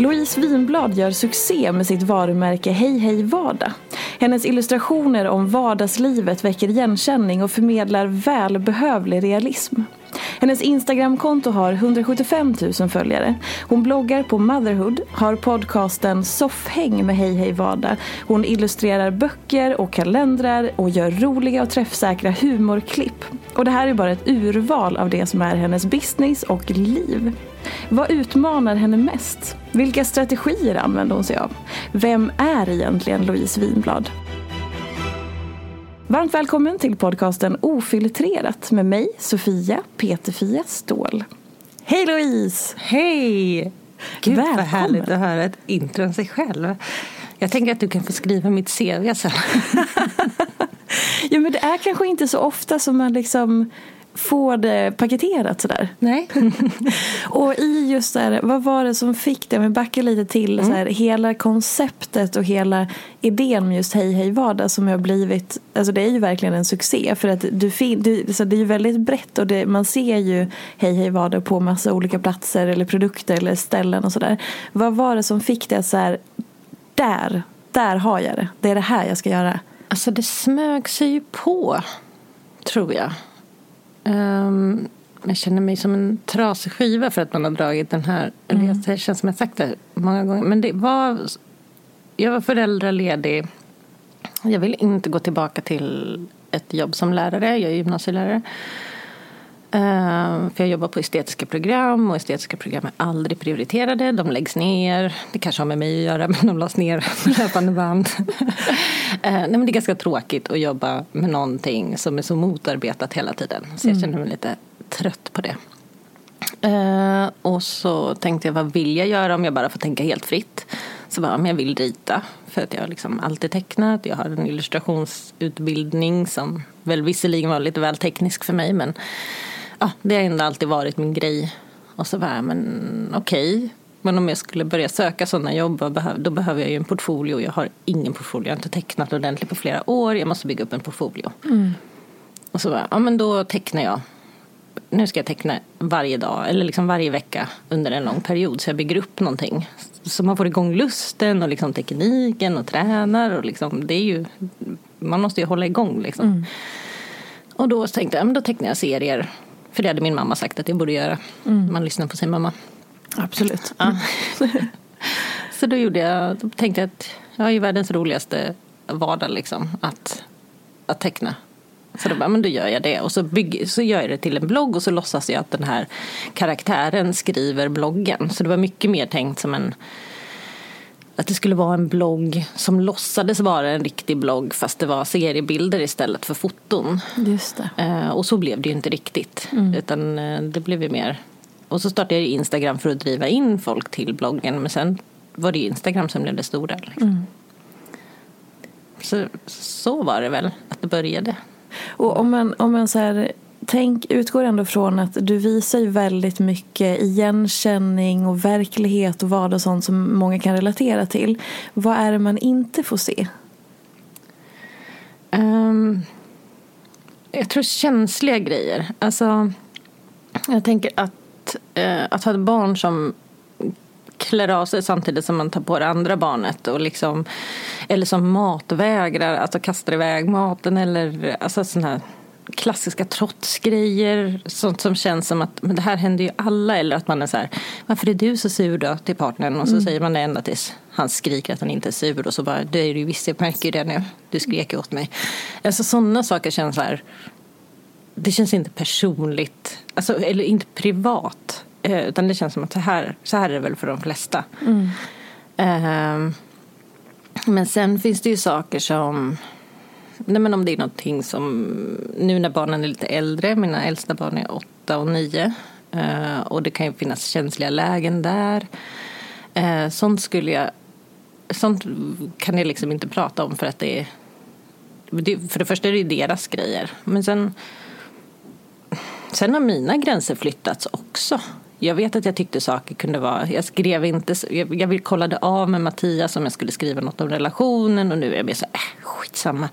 Louise Winblad gör succé med sitt varumärke Hej Hej Vardag. Hennes illustrationer om vardagslivet väcker igenkänning och förmedlar välbehövlig realism. Hennes Instagramkonto har 175 000 följare. Hon bloggar på Motherhood, har podcasten Soffhäng med Hej Hej Vardag. Hon illustrerar böcker och kalendrar och gör roliga och träffsäkra humorklipp. Och det här är bara ett urval av det som är hennes business och liv. Vad utmanar henne mest? Vilka strategier använder hon sig av? Vem är egentligen Louise Winblad? Varmt välkommen till podcasten Ofiltrerat med mig, Sofia Peterfia Ståhl. Hej Louise! Hej! Gud vad Välkommen. härligt att höra ett intro om sig själv. Jag tänker att du kan få skriva mitt CV sen. Ja, men det är kanske inte så ofta som man liksom får det paketerat sådär. Nej. Och i just där, vad var det som fick dig, om vi backar lite till, så här, hela konceptet och hela idén med just Hej Hej Vardag som har blivit, alltså det är ju verkligen en succé för att du, fin, du så det är ju väldigt brett och det, man ser ju Hej Hej Vardag på massa olika platser eller produkter eller ställen och sådär. Vad var det som fick dig att så här, där, där har jag det, det är det här jag ska göra. Alltså det smög sig ju på, tror jag. Ehm, jag känner mig som en trasig skiva för att man har dragit den här resan. Det känns som jag sagt det många gånger. Men det var... Jag var föräldraledig. Jag vill inte gå tillbaka till ett jobb som lärare. Jag är gymnasielärare. Ehm, för jag jobbar på estetiska program och estetiska program är aldrig prioriterade. De läggs ner. Det kanske har med mig att göra men de lades ner på löpande band. Ehm, nej, men det är ganska tråkigt att jobba med någonting som är så motarbetat hela tiden. Så jag känner mig lite trött på det. Ehm, och så tänkte jag vad vill jag göra om jag bara får tänka helt fritt. Så bara, men jag vill rita. För att jag har liksom alltid tecknat. Jag har en illustrationsutbildning som väl visserligen var lite väl teknisk för mig. Men ja, det har ändå alltid varit min grej. Och så var jag, men okej. Men om jag skulle börja söka sådana jobb, då behöver jag ju en portfolio. Jag har ingen portfolio, jag har inte tecknat ordentligt på flera år. Jag måste bygga upp en portfolio. Och så bara, ja men då tecknar jag. Nu ska jag teckna varje dag, eller liksom varje vecka under en lång period. Så jag bygger upp någonting. Så man får igång lusten och liksom tekniken och tränar. Och liksom, det är ju, man måste ju hålla igång liksom. Och då tänkte jag, ja, men då tecknar jag serier. För det hade min mamma sagt att jag borde göra. Man lyssnar på sin mamma. Absolut. Ja. så då gjorde jag, då tänkte jag att jag har ju världens roligaste vardag liksom. Att, att teckna. Så då bara, men då gör jag det. Och så, bygg, så gör jag det till en blogg och så låtsas jag att den här karaktären skriver bloggen. Så det var mycket mer tänkt som en att det skulle vara en blogg som låtsades vara en riktig blogg fast det var seriebilder istället för foton. Just det. Eh, och så blev det ju inte riktigt. Utan eh, det blev ju mer och så startade jag Instagram för att driva in folk till bloggen. Men sen var det Instagram som blev det stora. Liksom. Mm. Så, så var det väl att det började. Och om man, om man så här, tänk, utgår ändå från att du visar ju väldigt mycket igenkänning och verklighet och vad och sånt som många kan relatera till. Vad är det man inte får se? Um, jag tror känsliga grejer. Alltså, jag tänker att, uh, att ha ett barn som klär av sig samtidigt som man tar på det andra barnet. Och liksom, eller som matvägrar, alltså kastar iväg maten. Eller alltså sådana här klassiska trotsgrejer. Sånt som känns som att men det här händer ju alla. Eller att man är så här, varför är du så sur då till partnern? Och så mm. säger man det ända tills han skriker att han inte är sur. Och så bara, det är du visst, jag märker ju det nu. Du skrek åt mig. Alltså sådana saker känns så här, det känns inte personligt. Alltså, eller inte privat. Eh, utan det känns som att så här, så här är det väl för de flesta. Mm. Eh, men sen finns det ju saker som Nej, men om det är någonting som, nu när barnen är lite äldre, mina äldsta barn är åtta och nio eh, och det kan ju finnas känsliga lägen där. Eh, sånt skulle jag, sånt kan jag liksom inte prata om för att det är, för det första är det deras grejer, men sen, sen har mina gränser flyttats också jag vet att jag tyckte saker kunde vara, jag skrev inte, jag, jag kollade av med Mattias om jag skulle skriva något om relationen och nu är jag mer så äh, skitsamma.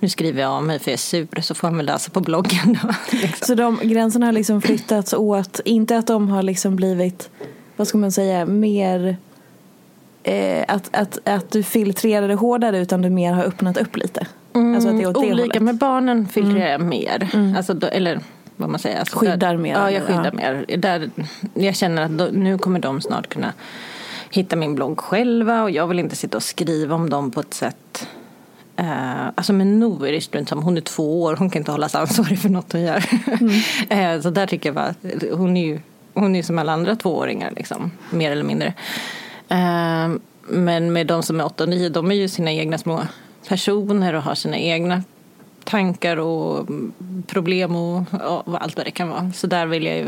Nu skriver jag av mig för jag är sur så får han väl läsa på bloggen då. Liksom. Så de gränserna har liksom flyttats åt, inte att de har liksom blivit, vad ska man säga, mer eh, att, att, att du filtrerar det hårdare utan du mer har öppnat upp lite? Mm, alltså att det är åt olika, det hållet. med barnen filtrerar jag mm. mer. Mm. Alltså, då, eller vad man säger. Alltså skyddar där, mer? Ja, jag skyddar ja. mer. Där, jag känner att då, nu kommer de snart kunna hitta min blogg själva och jag vill inte sitta och skriva om dem på ett sätt Uh, alltså med Nour är det strunt som hon är två år, hon kan inte hållas ansvarig för något hon gör. Mm. uh, så där tycker jag bara, hon är ju hon är som alla andra tvååringar liksom, mer eller mindre. Uh, men med de som är åtta och nio, de är ju sina egna små personer och har sina egna tankar och problem och, och, allt vad det kan vara. Så där vill jag ju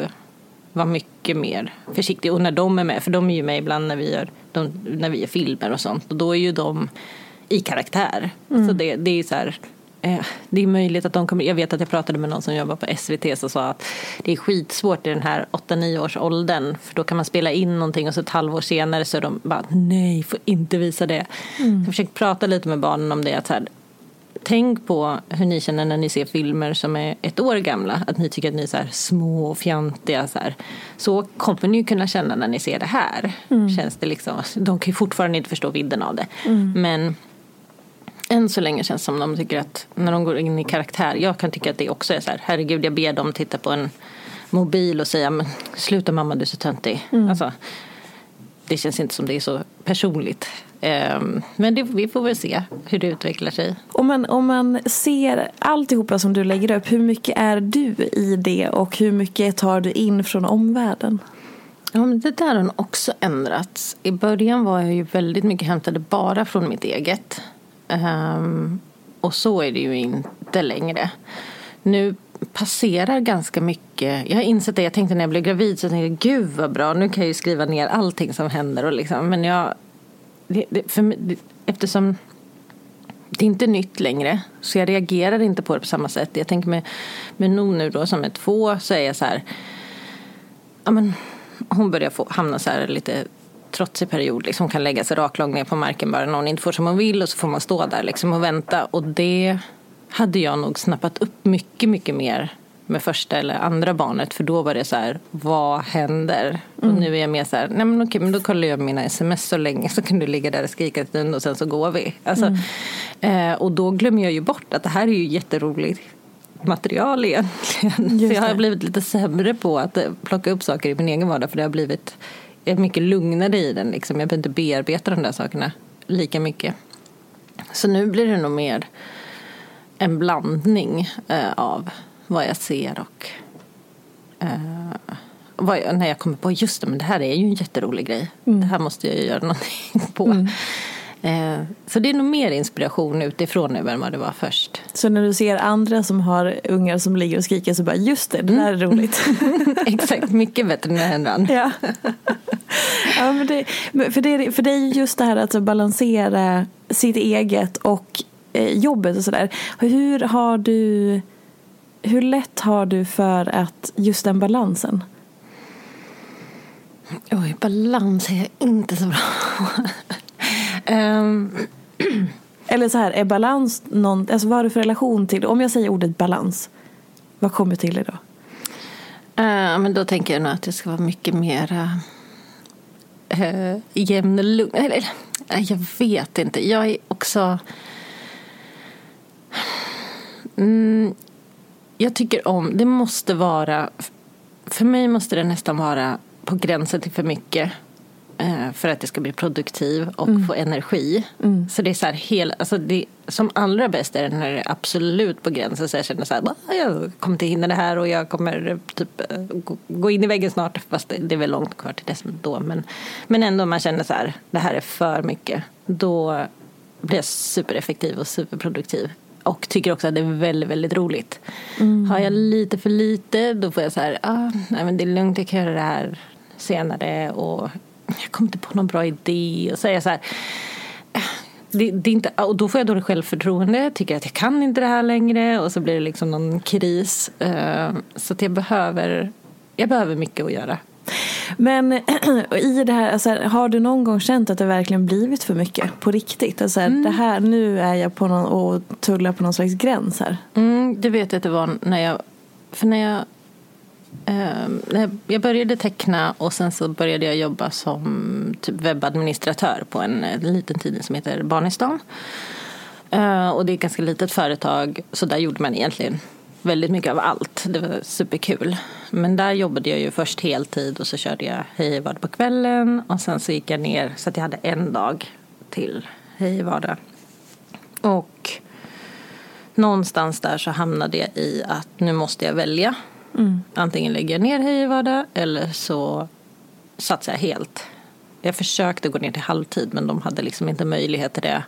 vara mycket mer försiktig. Och när de är med, för de är ju med ibland när vi gör, de, när vi gör filmer och sånt. Och då är ju de i karaktär. Mm. Så det, det är så här, eh, det är möjligt att de kommer, jag vet att jag pratade med någon som jobbar på SVT som sa att det är skitsvårt i den här 8-9 års åldern för då kan man spela in någonting och så ett halvår senare så är de bara nej, får inte visa det. Mm. Jag försöker prata lite med barnen om det att så här, tänk på hur ni känner när ni ser filmer som är ett år gamla. Att ni tycker att ni är så små och fjantiga. Så, här. så kommer ni ju kunna känna när ni ser det här. Mm. Känns det liksom, de kan ju fortfarande inte förstå vidden av det. Mm. Men än så länge känns det som de tycker att när de går in i karaktär. Jag kan tycka att det också är så här. Herregud, jag ber dem titta på en mobil och säga men sluta mamma du är så töntig. Mm. Alltså, det känns inte som det är så personligt. Ehm, men det, vi får väl se hur det utvecklar sig. Om man, om man ser alltihopa som du lägger upp, hur mycket är du i det och hur mycket tar du in från omvärlden? Ja, men det där har också ändrats. I början var jag ju väldigt mycket hämtade bara från mitt eget. Um, och så är det ju inte längre. Nu passerar ganska mycket. Jag har insett det. Jag tänkte när jag blev gravid så tänkte jag gud vad bra. Nu kan jag ju skriva ner allting som händer. Och liksom, men jag, det, det, för det, eftersom det är inte nytt längre så jag reagerar inte på det på samma sätt. Jag tänker med, med No nu då som är två så är jag så här. Ja, men, hon börjar få, hamna så här lite trotsig period. Liksom, hon kan lägga sig raklång ner på marken bara när hon inte får som hon vill och så får man stå där liksom, och vänta. Och det hade jag nog snappat upp mycket, mycket mer med första eller andra barnet. För då var det så här, vad händer? Mm. Och nu är jag mer så här, nej men okej, men då kollar jag mina sms så länge så kan du ligga där och skrika en stund och sen så går vi. Alltså, mm. eh, och då glömmer jag ju bort att det här är ju jätteroligt material egentligen. Så jag har blivit lite sämre på att eh, plocka upp saker i min egen vardag för det har blivit jag är mycket lugnare i den. Liksom. Jag behöver inte bearbeta de där sakerna lika mycket. Så nu blir det nog mer en blandning eh, av vad jag ser och eh, jag, när jag kommer på just det, men det här är ju en jätterolig grej. Mm. Det här måste jag ju göra någonting på. Mm. Eh, så det är nog mer inspiration utifrån nu än vad det var först. Så när du ser andra som har ungar som ligger och skriker så bara just det, det där är roligt. Exakt, mycket bättre än Henran. ja. ja men det, för, det, för det är just det här att balansera sitt eget och eh, jobbet och sådär. Hur har du hur lätt har du för att just den balansen? Oj, balans är jag inte så bra um. Eller så här, är balans någon, alltså vad har du för relation till, om jag säger ordet balans, vad kommer till det då? Uh, men då tänker jag nog att det ska vara mycket mer uh, jämn och lugn. Eller, jag vet inte, jag är också... Mm, jag tycker om, det måste vara, för mig måste det nästan vara på gränsen till för mycket eh, för att det ska bli produktiv och mm. få energi. Mm. Så det är så här hel, alltså det, som allra bäst är det när det är absolut på gränsen så jag känner så här, jag kommer inte hinna det här och jag kommer typ eh, gå in i väggen snart fast det är väl långt kvar till dess då men, men ändå man känner så här, det här är för mycket. Då blir jag supereffektiv och superproduktiv och tycker också att det är väldigt, väldigt roligt. Mm. Har jag lite för lite då får jag så här, ah, nej men det är lugnt, jag kan göra det här senare och jag kommer inte på någon bra idé. Och så är jag så här, äh, det, det, är inte, och då får jag dåligt självförtroende, tycker att jag kan inte det här längre och så blir det liksom någon kris. Uh, så att jag behöver, jag behöver mycket att göra. Men i det här, alltså, har du någon gång känt att det verkligen blivit för mycket på riktigt? Alltså, mm. det här, nu är jag på någon, och tullar på någon slags gräns här. Mm, det vet jag att det var när jag, för när jag Uh, jag började teckna och sen så började jag jobba som typ webbadministratör på en, en liten tidning som heter Barnistan. Uh, och det är ett ganska litet företag så där gjorde man egentligen väldigt mycket av allt. Det var superkul. Men där jobbade jag ju först heltid och så körde jag Hej på kvällen och sen så gick jag ner så att jag hade en dag till Hej. Och någonstans där så hamnade jag i att nu måste jag välja. Mm. Antingen lägger jag ner Hej eller så satsar jag helt. Jag försökte gå ner till halvtid men de hade liksom inte möjlighet till det.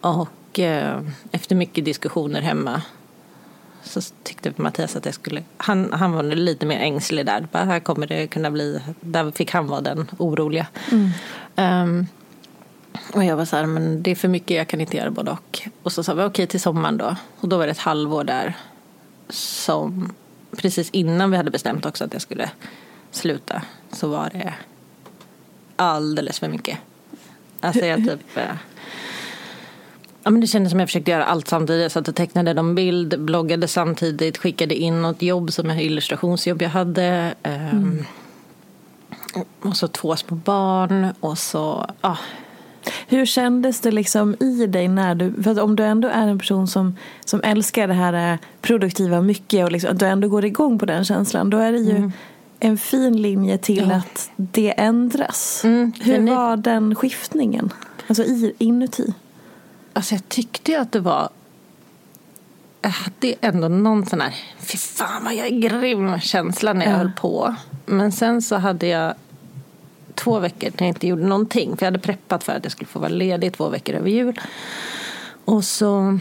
Och eh, efter mycket diskussioner hemma så tyckte Mattias att jag skulle, han, han var lite mer ängslig där. Bara, här kommer det kunna bli, där fick han vara den oroliga. Mm. Um, och jag var så här, men det är för mycket, jag kan inte göra både och. Och så sa vi okej okay, till sommaren då. Och då var det ett halvår där som precis innan vi hade bestämt också att jag skulle sluta så var det alldeles för mycket. Alltså jag typ eh, Ja, men det kändes som jag försökte göra allt samtidigt. Jag satt och tecknade någon bild, bloggade samtidigt, skickade in något jobb som ett illustrationsjobb jag hade. Ehm, mm. Och så två små barn och så, ja. Hur kändes det liksom i dig när du, för om du ändå är en person som, som älskar det här eh, produktiva mycket och liksom, att du ändå går igång på den känslan, då är det ju mm. en fin linje till ja. att det ändras. Mm, Hur var den skiftningen? Alltså i, inuti? Alltså jag tyckte ju att det var... Hade ändå någon sån här, fy fan vad jag är grym känsla när jag ja. höll på. Men sen så hade jag två veckor när jag inte gjorde någonting. För jag hade preppat för att jag skulle få vara ledig två veckor över jul. Och så...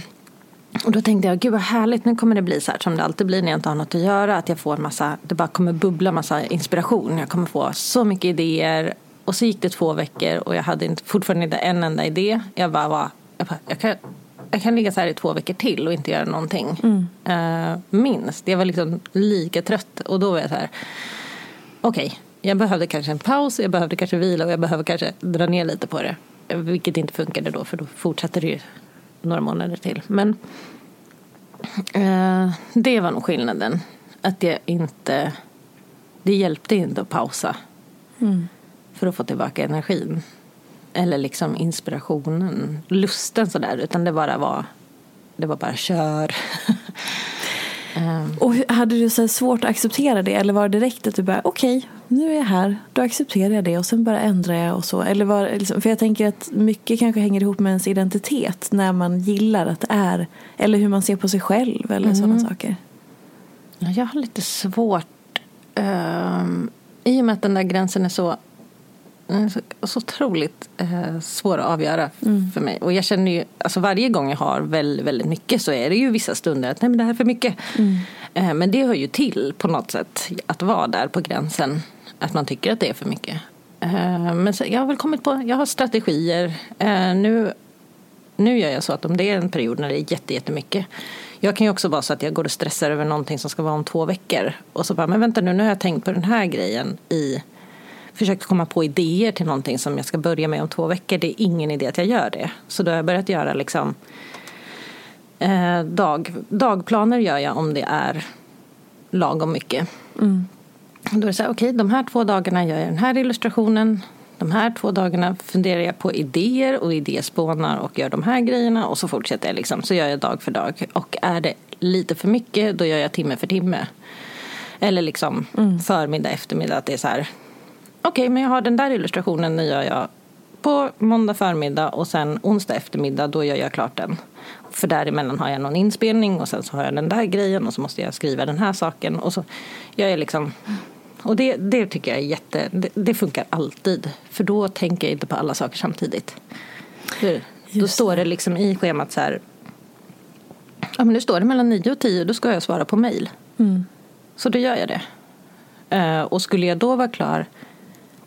Och då tänkte jag, gud vad härligt, nu kommer det bli så här som det alltid blir när jag inte har något att göra. Att jag får massa, det bara kommer bubbla massa inspiration. Jag kommer få så mycket idéer. Och så gick det två veckor och jag hade inte, fortfarande inte en enda idé. Jag bara var jag, kan, jag kan ligga så här i två veckor till och inte göra någonting. Mm. Uh, minst. Jag var liksom lika trött och då var jag så här. Okej, okay, jag behövde kanske en paus, jag behövde kanske vila och jag behöver kanske dra ner lite på det. Vilket inte funkade då för då fortsatte det ju några månader till. Men uh, det var nog skillnaden. Att jag inte, det hjälpte inte att pausa. Mm. För att få tillbaka energin eller liksom inspirationen, lusten sådär. Utan det bara var, det var bara kör. um. Och hade du så svårt att acceptera det? Eller var det direkt att du bara, okej, okay, nu är jag här, då accepterar jag det och sen bara ändrar jag och så? Eller var liksom, för jag tänker att mycket kanske hänger ihop med ens identitet när man gillar att det är, eller hur man ser på sig själv eller mm. sådana saker. Jag har lite svårt, um, i och med att den där gränsen är så så, så otroligt eh, svår att avgöra för mig. Och jag känner ju, alltså varje gång jag har väldigt, väldigt mycket så är det ju vissa stunder att nej men det här är för mycket. Eh, men det hör ju till på något sätt att vara där på gränsen. Att man tycker att det är för mycket. Eh, men så, jag har väl kommit på, jag har strategier. Eh, nu, nu gör jag så att om det är en period när det är jätte, jättemycket. Jag kan ju också vara så att jag går och stressar över någonting som ska vara om två veckor. Och så bara, men vänta nu, nu har jag tänkt på den här grejen i försökt komma på idéer till någonting som jag ska börja med om två veckor. Det är ingen idé att jag gör det. Så då har jag börjat göra liksom eh, dag, dagplaner gör jag om det är lagom mycket. Då är det så här, okej, de här två dagarna gör jag den här illustrationen. De här två dagarna funderar jag på idéer och idéspånar och gör de här grejerna och så fortsätter jag liksom. Så gör jag dag för dag. Och är det lite för mycket, då gör jag timme för timme. Eller liksom förmiddag, eftermiddag. Att det är så här, okej, men jag har den där illustrationen, den gör jag på måndag förmiddag och sen onsdag eftermiddag, då gör jag klart den. För däremellan har jag någon inspelning och sen så har jag den där grejen och så måste jag skriva den här saken. Och så jag liksom... Och det, det tycker jag är jätte... Det, det funkar alltid. För då tänker jag inte på alla saker samtidigt. För Då står det liksom i schemat så här... Ja, men nu står det mellan 9 och 10, då ska jag svara på mejl. Så då gör jag det. Eh, och skulle jag då vara klar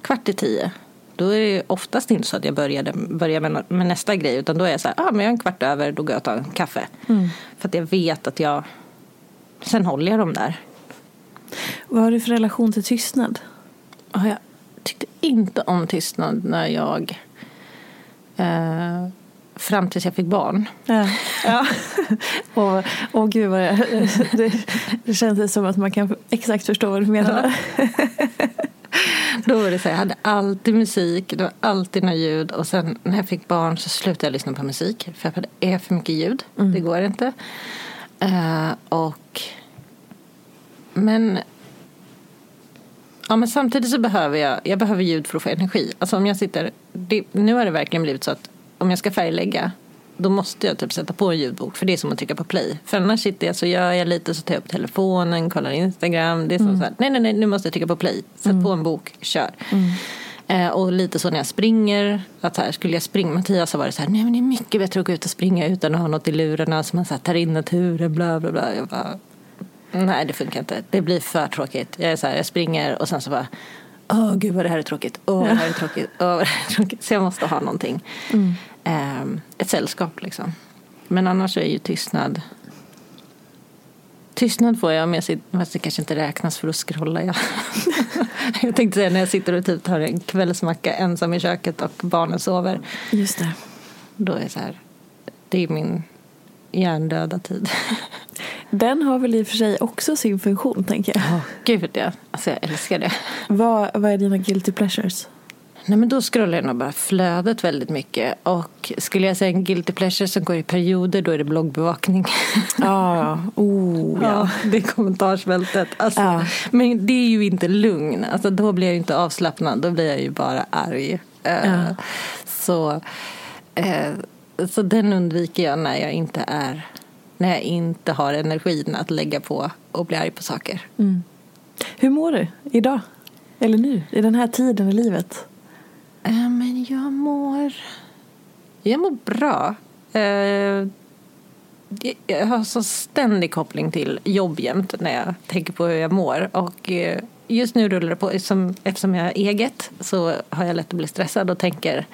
kvart i tio då är det oftast inte så att jag började, börjar med, med nästa grej utan då är jag så här, ah, men jag har en kvart över, då går jag och tar en kaffe. För att jag vet att jag, sen håller jag dem där. Vad har du för relation till tystnad? Jag tyckte inte om tystnad när jag, eh, fram tills jag fick barn. Ja. ja. och, och gud vad jag, det, det känns som att man kan exakt förstå vad du menar. Då var det så här, jag hade alltid musik, det var alltid något ljud och sen när jag fick barn så slutade jag lyssna på musik för att det är för mycket ljud, det går inte. Eh, och men Ja, men samtidigt så behöver jag, jag behöver ljud för att få energi. Alltså om jag sitter, det, nu har det verkligen blivit så att om jag ska färglägga då måste jag typ sätta på en ljudbok för det är som att trycka på play. För annars sitter jag så gör jag lite så tar jag upp telefonen, kollar Instagram. Det är som så här, nej nej nej nu måste jag trycka på play. Sätt på en bok, kör. Eh, och lite så när jag springer, att här, skulle jag springa, Mattias har varit så här, nej men det är mycket bättre att gå ut och springa utan att ha något i lurarna så man så här, tar in naturen, bla bla bla. Jag bara, nej det funkar inte, det blir för tråkigt. Jag är så här, jag springer och sen så bara, åh gud vad det här är tråkigt, åh vad det här är tråkigt, åh vad det här är tråkigt. Så jag måste ha någonting. Eh, ett sällskap liksom. Men annars är ju tystnad Tystnad får jag jag sitter, fast det kanske inte räknas för att scrolla. Jag, jag tänkte säga när jag sitter och typ tar en kvällsmacka ensam i köket och barnen sover. Just det. Då är det så här, det är min hjärndöda tid. Den har väl i och för sig också sin funktion tänker jag. Oh, gud ja, alltså jag älskar det. Vad, vad är dina guilty pleasures? Nej men då scrollar jag nog bara flödet väldigt mycket. Och skulle jag säga en guilty pleasure som går i perioder då är det bloggbevakning. Ja, oh, ja. Ja, det är kommentarsfältet. Alltså, Ja. Men det är ju inte lugn. Alltså, då blir jag ju inte avslappnad. Då blir jag ju bara arg. Ja. så, eh, så den undviker jag när jag inte är när jag inte har energin att lägga på och bli arg på saker. Hur mår du idag? Eller nu, i den här tiden i livet? Eh, men jag mår... Jag mår bra. Eh, jag- har så ständig koppling till jobb jämt när jag tänker på hur jag mår. Och eh, just nu rullar det på. Eftersom, jag har eget så har jag lätt att bli stressad och tänker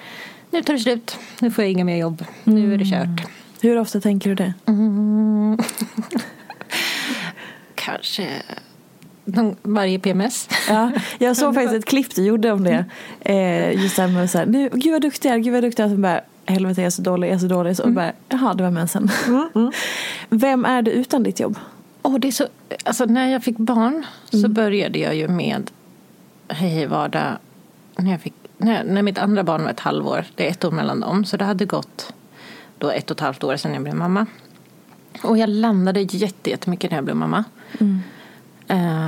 nu tar det slut. Nu får jag inga mer jobb. Nu är det kört. Hur ofta tänker du det? Kanske någon, varje PMS. Ja, jag såg faktiskt ett klipp du gjorde om det. Eh, just det här med så här, nu, gud vad duktig jag är, gud vad duktig jag är. Så bara, helvete jag är så dålig, jag är så dålig. Så bara, jaha det var mensen. Vem är du utan ditt jobb? Och det är så, alltså när jag fick barn så började jag ju med Hej vardag. När, jag fick, när, när mitt andra barn var ett halvår, det är ett år mellan dem. Så det hade gått då ett och ett halvt år sedan jag blev mamma. Och jag landade jätte, jättemycket när jag blev mamma. Eh,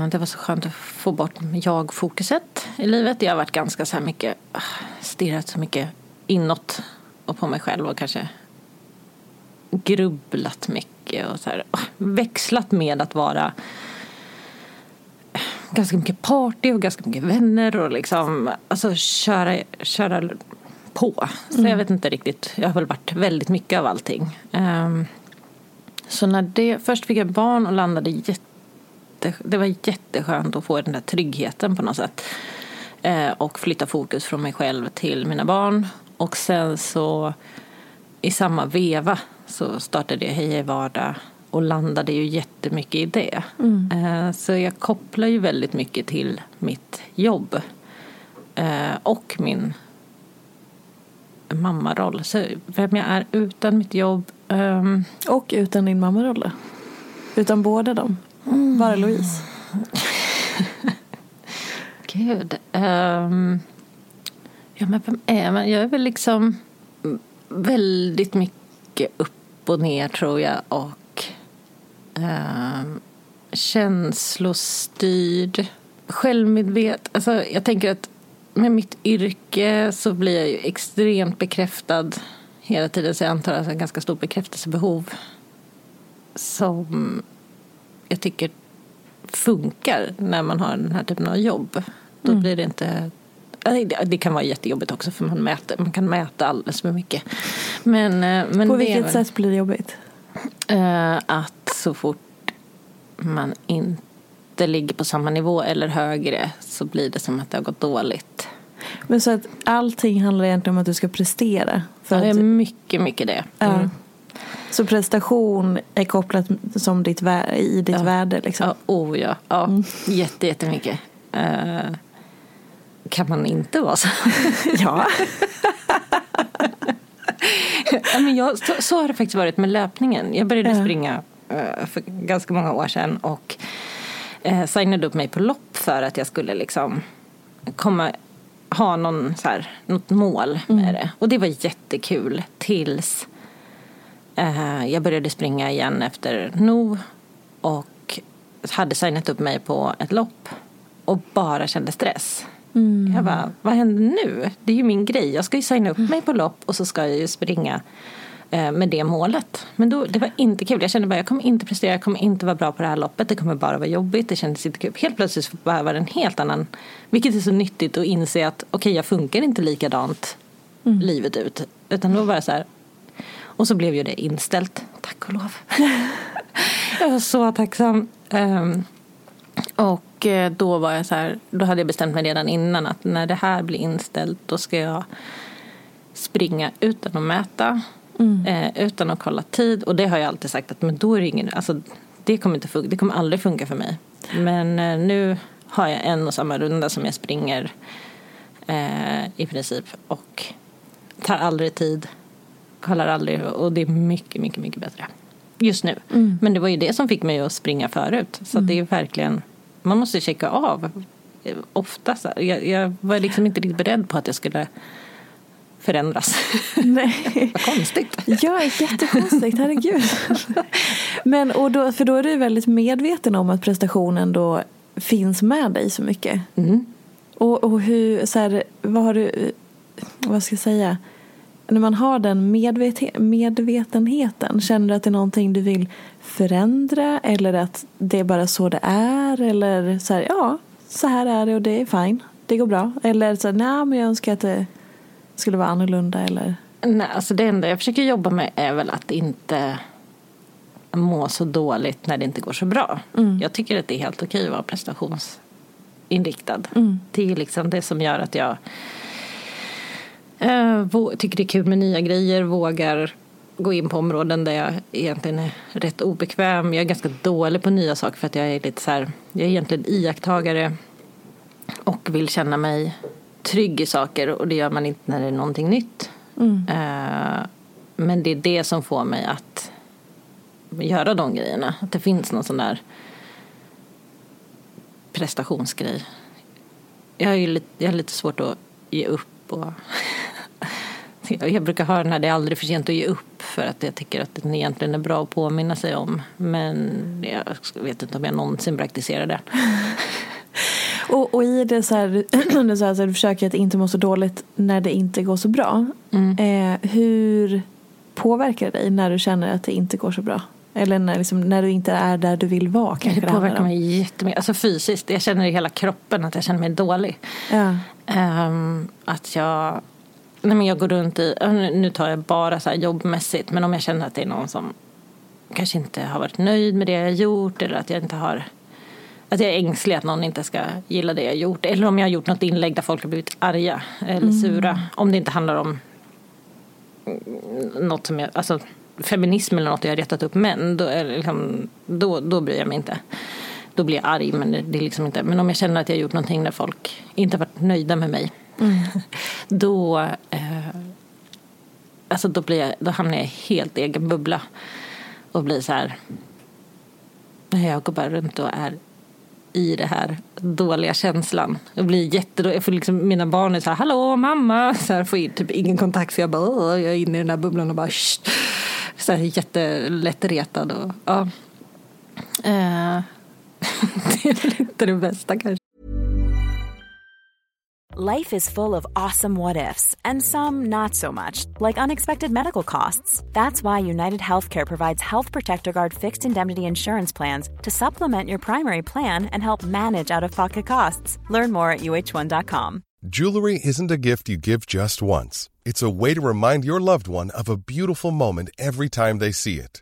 Det var så skönt att få bort jag-fokuset i livet. Jag har varit ganska så här mycket, ah, stirrat så mycket inåt och på mig själv och kanske grubblat mycket och så här, ah, växlat med att vara ganska mycket party och ganska mycket vänner och liksom alltså köra, köra på. Så jag vet inte riktigt. Jag har väl varit väldigt mycket av allting. Ehm, så när det, först fick jag barn och landade jätte, det var jätteskönt att få den där tryggheten på något sätt. Eh, och flytta fokus från mig själv till mina barn. Och sen så i samma veva så startade jag Hej Hej Vardag och landade ju jättemycket i det. Eh, så jag kopplar ju väldigt mycket till mitt jobb. Eh, och min mammaroll. Så vem jag är utan mitt jobb. ehm, Och utan din mammaroll? Utan båda dem? Bara Louise? Gud. Um, ja, men vem är man? Jag är väl liksom väldigt mycket upp och ner, tror jag. Och um, känslostyrd. Självmedveten. Alltså, jag tänker att med mitt yrke så blir jag ju extremt bekräftad hela tiden. Så jag antar att jag har ett ganska stort bekräftelsebehov. Som jag tycker funkar när man har den här typen av jobb. Då blir det inte... det- kan vara jättejobbigt också för man, mäter, man kan mäta alldeles för mycket. Men, eh, men På vilket väl, sätt blir det jobbigt? eh, att så fort man inte ligger på samma nivå eller högre så blir det som att det har gått dåligt. Men så att allting handlar egentligen om att du ska prestera? För Ja, det är mycket, mycket det. Mm. Så prestation är kopplat som ditt i ditt Ja. värde liksom? Ja, oh ja. ja. Jätte, jättemycket. Eh, kan man inte vara så? ja. men jag, så, så har det faktiskt varit med löpningen. Jag började Ja. springa eh, för ganska många år sedan och eh, signade upp mig på lopp för att jag skulle liksom komma, ha någon, så här, något mål med det. Och det var jättekul tills jag började springa igen efter NO och hade signat upp mig på ett lopp och bara kände stress. Jag bara, vad händer nu? Det är ju min grej. Jag ska ju signa upp mig på lopp och så ska jag ju springa eh, med det målet. Men då, det var inte kul. Jag kände bara, jag kommer inte prestera, jag kommer inte vara bra på det här loppet. Det kommer bara vara jobbigt, det kändes inte kul. Helt plötsligt bara var det en helt annan, vilket är så nyttigt att inse att okej, jag funkar inte likadant livet ut. Utan då var det så här, och så blev ju det inställt, tack och lov. jag var så tacksam. Ehm, och eh, då var jag så här, då hade jag bestämt mig redan innan att när det här blir inställt då ska jag springa utan att mäta, eh, utan att kolla tid. Och det har jag alltid sagt att men då är det ingen, alltså det kommer inte funka, det kommer aldrig funka för mig. Men eh, nu har jag en och samma runda som jag springer eh, i princip och tar aldrig tid, kollar aldrig och det är mycket, mycket, mycket bättre just nu. Men det var ju det som fick mig att springa förut. Så att det är verkligen, man måste checka av eh, ofta. Så. Jag, jag var liksom inte riktigt beredd på att jag skulle förändras. Nej. Vad konstigt. Ja, jättekonstigt, herregud. Men, och då, för då är du väldigt medveten om att prestationen då finns med dig så mycket. Mm. Och, och hur, så här, vad har du, vad ska jag säga, när man har den medveten, medvetenheten, känner du att det är någonting du vill förändra eller att det är bara så det är eller så här, ja, så här är det och det är fine, det går bra. Eller så här, nej men jag önskar att det skulle vara annorlunda eller Nej, alltså det enda jag försöker jobba med är väl att inte må så dåligt när det inte går så bra. Jag tycker att det är helt okej att vara prestationsinriktad. Det är liksom det som gör att jag eh, tycker det är kul med nya grejer, vågar gå in på områden där jag egentligen är rätt obekväm. Jag är ganska dålig på nya saker för att jag är lite så här, jag är egentligen iakttagare och vill känna mig trygg i saker och det gör man inte när det är någonting nytt. Eh, men det är det som får mig att göra de grejerna. Att det finns någon sån där prestationsgrej. Jag ju lite, jag har lite svårt att ge upp. Och jag brukar höra den här det är aldrig för sent att ge upp för att jag tycker att den egentligen är bra att påminna sig om. Men jag vet inte om jag någonsin praktiserar det. Och, och i det så här, du sa att du försöker att inte må så dåligt när det inte går så bra. Eh, hur påverkar det dig när du känner att det inte går så bra? Eller när, liksom, när du inte är där du vill vara. Kanske det det påverkar mig jättemycket. Alltså fysiskt. Jag känner i hela kroppen att jag känner mig dålig. Ja. Ehm, att jag... Nej men jag går runt i... Nu tar jag bara så här jobbmässigt. Men om jag känner att det är någon som kanske inte har varit nöjd med det jag gjort. Eller att jag inte har... Att jag är ängslig att någon inte ska gilla det jag gjort. Eller om jag har gjort något inlägg där folk har blivit arga eller sura. Om det inte handlar om något som jag, alltså feminism eller något jag har retat upp män, då, liksom, då, då bryr jag mig inte. Då blir jag arg, men det, är liksom inte. Men om jag känner att jag har gjort någonting där folk inte har varit nöjda med mig, då, eh, alltså då, blir jag, då hamnar jag i helt egen bubbla och blir så här. Jag går bara runt och är i det här dåliga känslan. Jag blir jättedålig. Jag får liksom, mina barn är så här, hallå mamma. Så här, får typ ingen kontakt så jag bara, jag är inne i den här bubblan och bara, Shh. så här, jättelätt retad. Och, ja. Eh, det är väl inte det bästa kanske. Life is full of awesome what ifs, and some not so much, like unexpected medical costs. That's why United Healthcare provides Health Protector Guard fixed indemnity insurance plans to supplement your primary plan and help manage out of pocket costs. Learn more at uh1.com. Jewelry isn't a gift you give just once. It's a way to remind your loved one of a beautiful moment every time they see it.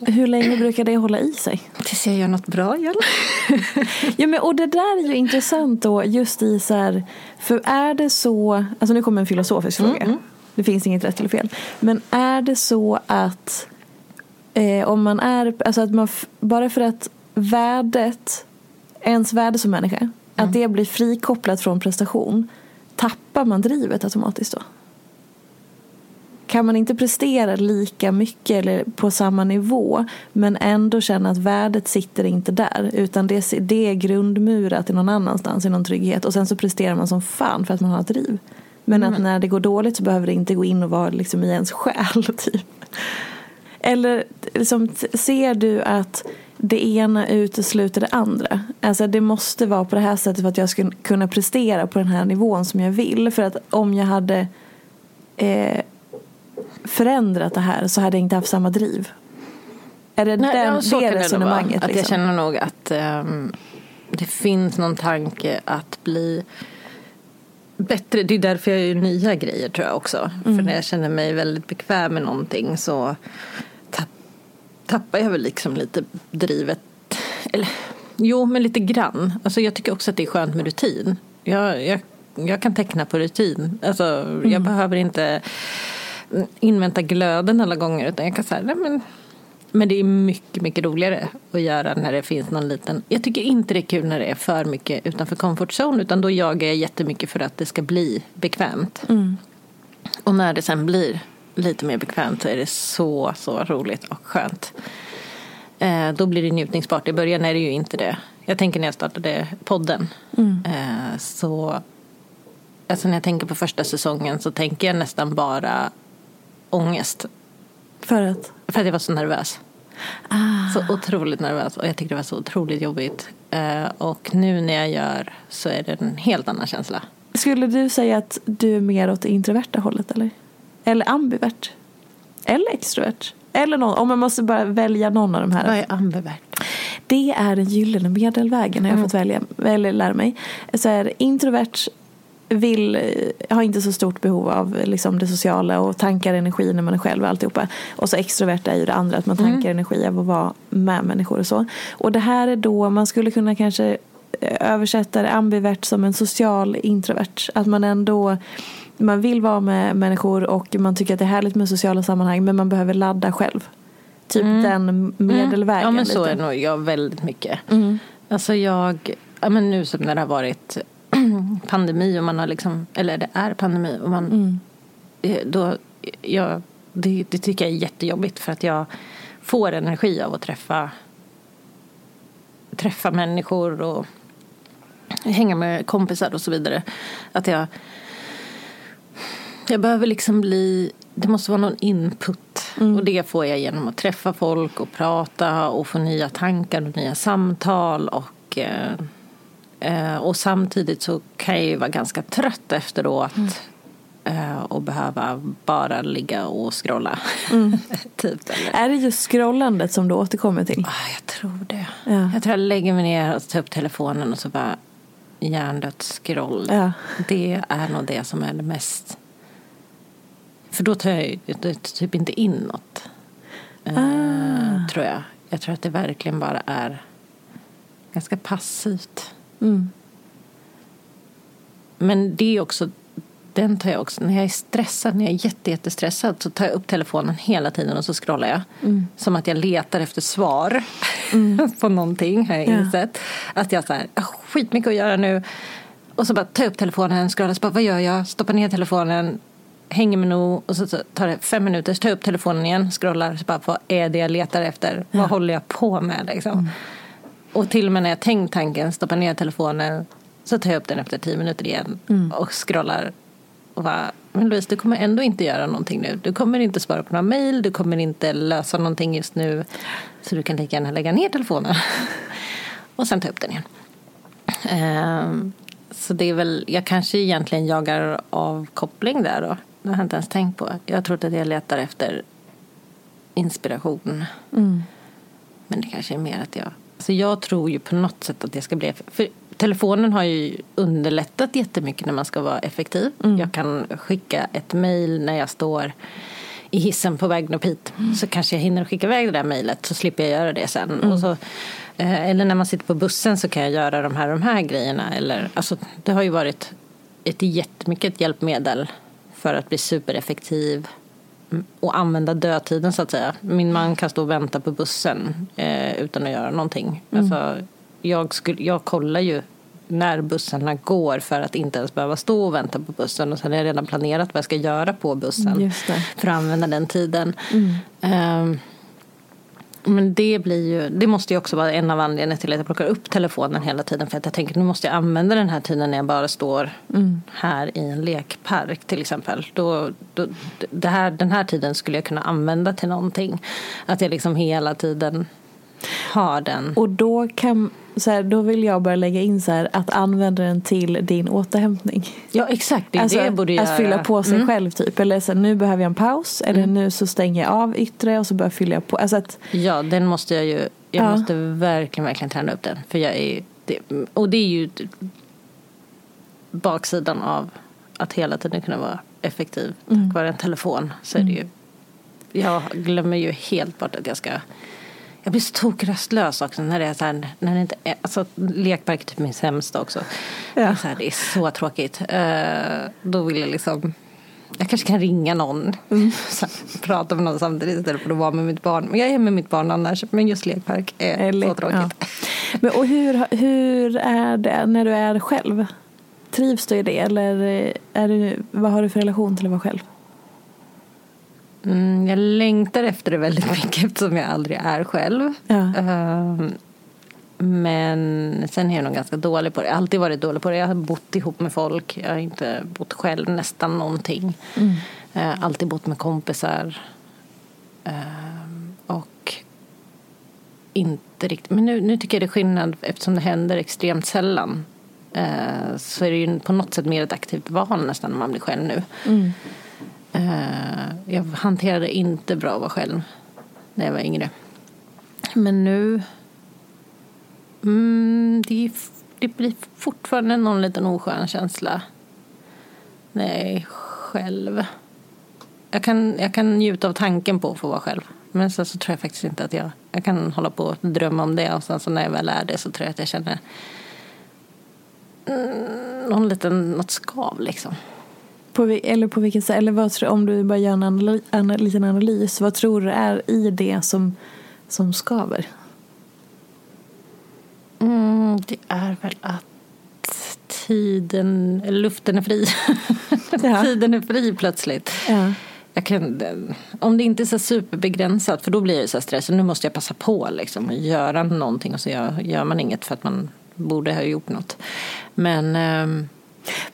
Hur länge brukar det hålla i sig? Tills jag gör något bra igen. Ja, men, och det där är ju intressant då just i så här, för är det så, alltså nu kommer en filosofisk fråga. Det finns inget rätt eller fel. Men är det så att eh, om man är, alltså att man, bara för att värdet, ens värde som människa, att det blir frikopplat från prestation, tappar man drivet automatiskt då? Kan man inte prestera lika mycket eller på samma nivå men ändå känna att värdet sitter inte där utan det, det är grundmurat i någon annanstans i någon trygghet och sen så presterar man som fan för att man har ett driv. Men att när det går dåligt så behöver det inte gå in och vara liksom i ens själ typ. Eller liksom, ser du att det ena utesluter det andra? Alltså det måste vara på det här sättet för att jag ska kunna prestera på den här nivån som jag vill. För att om jag hade eh, förändrat det här så hade jag inte haft samma driv. Är det Nej, den, ja, det resonemanget? Att jag liksom? känner nog att ehm, det finns någon tanke att bli bättre. Det är därför jag gör nya grejer tror jag också. Mm. För när jag känner mig väldigt bekväm med någonting så tapp, tappar jag väl liksom lite drivet. Eller jo, men lite grann. Alltså jag tycker också att det är skönt med rutin. Jag, jag, jag kan teckna på rutin. Alltså Mm. jag behöver inte invänta glöden alla gånger utan jag kan säga, nej men men det är mycket, mycket roligare att göra när det finns någon liten... Jag tycker inte det är kul när det är för mycket utanför comfort zone utan då jagar jag jättemycket för att det ska bli bekvämt. Och när det sen blir lite mer bekvämt så är det så, så roligt och skönt. Eh, då blir det njutningsbart. I början är det ju inte det. Jag tänker när jag startade podden. Eh, så alltså när jag tänker på första säsongen så tänker jag nästan bara ångest. För att? För att jag var så nervös. Så otroligt nervös och jag tyckte det var så otroligt jobbigt. Eh, och nu när jag gör så är det en helt annan känsla. Skulle du säga att du är mer åt det introverta hållet eller? Eller ambivert? Eller extrovert? Eller någon, om man måste bara välja någon av de här. Vad är ambivert? Det är den gyllene medelvägen har jag fått välja, eller lära mig. Så är introvert vill, har inte så stort behov av liksom det sociala och tankar energi när man är själv och alltihopa. Och så extrovert är ju det andra, att man tankar energi av att vara med människor och så. Och det här är då, man skulle kunna kanske översätta det ambivert som en social introvert. Att man ändå man vill vara med människor och man tycker att det är härligt med sociala sammanhang men man behöver ladda själv. Typ den medelvägen. Ja men så lite. är nog jag väldigt mycket. Mm. Alltså jag, ja men nu som när det har varit pandemi och man har liksom, eller det är pandemi och man, Mm. eh, då, jag, det, det tycker jag är jättejobbigt för att jag får energi av att träffa, träffa människor och hänga med kompisar och så vidare. Att jag, jag behöver liksom bli, det måste vara någon input. Och det får jag genom att träffa folk och prata och få nya tankar och nya samtal. Och, eh, eh, och samtidigt så kan jag ju vara ganska trött efteråt. Eh, och behöva bara ligga och scrolla. typ, eller. Är det just scrollandet som du återkommer till? Ah, jag tror det. Ja. Jag tror jag lägger mig ner och tar upp telefonen och så bara hjärndött scroll. Ja. Det är nog det som är det mest... För då tar jag ju typ inte in något. Eh, Ah. Tror jag. Jag tror att det verkligen bara är ganska passivt. Mm. Men det är också, den tar jag också, när jag är stressad, när jag är jätte, jättestressad så tar jag upp telefonen hela tiden och så scrollar jag. Mm. Som att jag letar efter svar på någonting har jag Ja. insett. Att jag så här, "Ah, skitmycket att göra nu. Och så bara tar jag upp telefonen, scrollar, så bara, vad gör jag? Stoppar ner telefonen, hänger med nog och så tar det fem minuter, så tar jag upp telefonen igen, scrollar, så bara, vad är det jag letar efter? Vad håller jag på med liksom? Mm. Och till och med när jag tänkt tanken, stoppar ner telefonen, så tar jag upp den efter tio minuter igen Mm. och scrollar. Och bara, men Louise, du kommer ändå inte göra någonting nu. Du kommer inte svara på några mejl, du kommer inte lösa någonting just nu. Så du kan lika gärna lägga ner telefonen. och sen ta upp den igen. Ehm, så det är väl, jag kanske egentligen jagar avkoppling där då. Det har jag inte ens tänkt på. Jag tror att jag letar efter inspiration. Mm. Men det kanske är mer att jag... Alltså jag tror ju på något sätt att jag ska bli... För telefonen har ju underlättat jättemycket när man ska vara effektiv. Jag kan skicka ett mejl när jag står i hissen på vägen upp hit. Så kanske jag hinner skicka iväg det där mejlet så slipper jag göra det sen. Och så, eh, eller när man sitter på bussen så kan jag göra de här, de här grejerna. Eller, alltså, det har ju varit ett jättemycket hjälpmedel för att bli supereffektiv och använda dödtiden så att säga. Min man kan stå och vänta på bussen eh, utan att göra någonting. Alltså, jag, skulle, jag kollar ju när bussarna går för att inte ens behöva stå och vänta på bussen. Och sen har jag redan planerat vad jag ska göra på bussen för att använda den tiden. Ehm, men det blir ju, det måste ju också vara en av anledningarna till att jag plockar upp telefonen hela tiden. För att jag tänker nu måste jag använda den här tiden när jag bara står här i en lekpark till exempel. Då, då, det här, den här tiden skulle jag kunna använda till någonting. Att jag liksom hela tiden har den. Och då, kan, så här, då vill jag bara lägga in så här, att använda den till din återhämtning. Ja exakt, det är alltså, det jag borde göra. att fylla på sig Mm. själv typ. Eller så här, nu behöver jag en paus. Eller nu så stänger jag av yttre och så börjar jag fylla på. Alltså att, Ja, den måste jag ju. Jag Ja. måste verkligen, verkligen träna upp den. För jag är, det, och det är ju baksidan av att hela tiden kunna vara effektiv tack vare en telefon. Så är det ju. Jag glömmer ju helt bort att jag ska jag blir så tokröstlös också när det är så här, när det inte är, alltså lekpark är typ min sämsta också. Ja. Så här, det är så tråkigt. Eh, då vill jag liksom, jag kanske kan ringa någon, så här, prata med någon samtidigt istället för att vara med mitt barn. Men jag är med mitt barn annars, men just lekpark är eller, så tråkigt. ja. Men, och hur, hur är det när du är själv? Trivs du i det? Eller är du, vad har du för relation till att vara själv? Mm, jag längtar efter det väldigt mycket eftersom jag aldrig är själv. Ja. Ehm, men sen är jag nog ganska dålig på det. Jag har alltid varit dålig på det. Jag har bott ihop med folk. Jag har inte bott själv nästan någonting. Mm. Eh, alltid bott med kompisar. Ehm, och inte riktigt. Men nu, nu tycker jag det är skillnad eftersom det händer extremt sällan. Eh, så är det ju på något sätt mer ett aktivt val nästan när man blir själv nu. Mm. Eh, jag hanterade inte bra att vara själv när jag var yngre. Men nu... Mm, det, det blir fortfarande någon liten oskön känsla när jag är själv. Jag kan, jag kan njuta av tanken på att få vara själv. Men sen så tror jag faktiskt inte att jag... Jag kan hålla på och drömma om det och sen så när jag väl är det så tror jag att jag känner mm, någon liten, något skav liksom. På, eller på vilket sätt, eller vad, om du bara gör en anal- ana, liten analys, vad tror du är i det som, som skaver? Mm, det är väl att tiden, eller luften är fri. Ja. tiden är fri plötsligt. Ja. Jag kan, om det inte är så superbegränsat, för då blir det så här stress. Nu måste jag passa på liksom, och göra någonting och så gör, gör man inget för att man borde ha gjort något. Men ehm,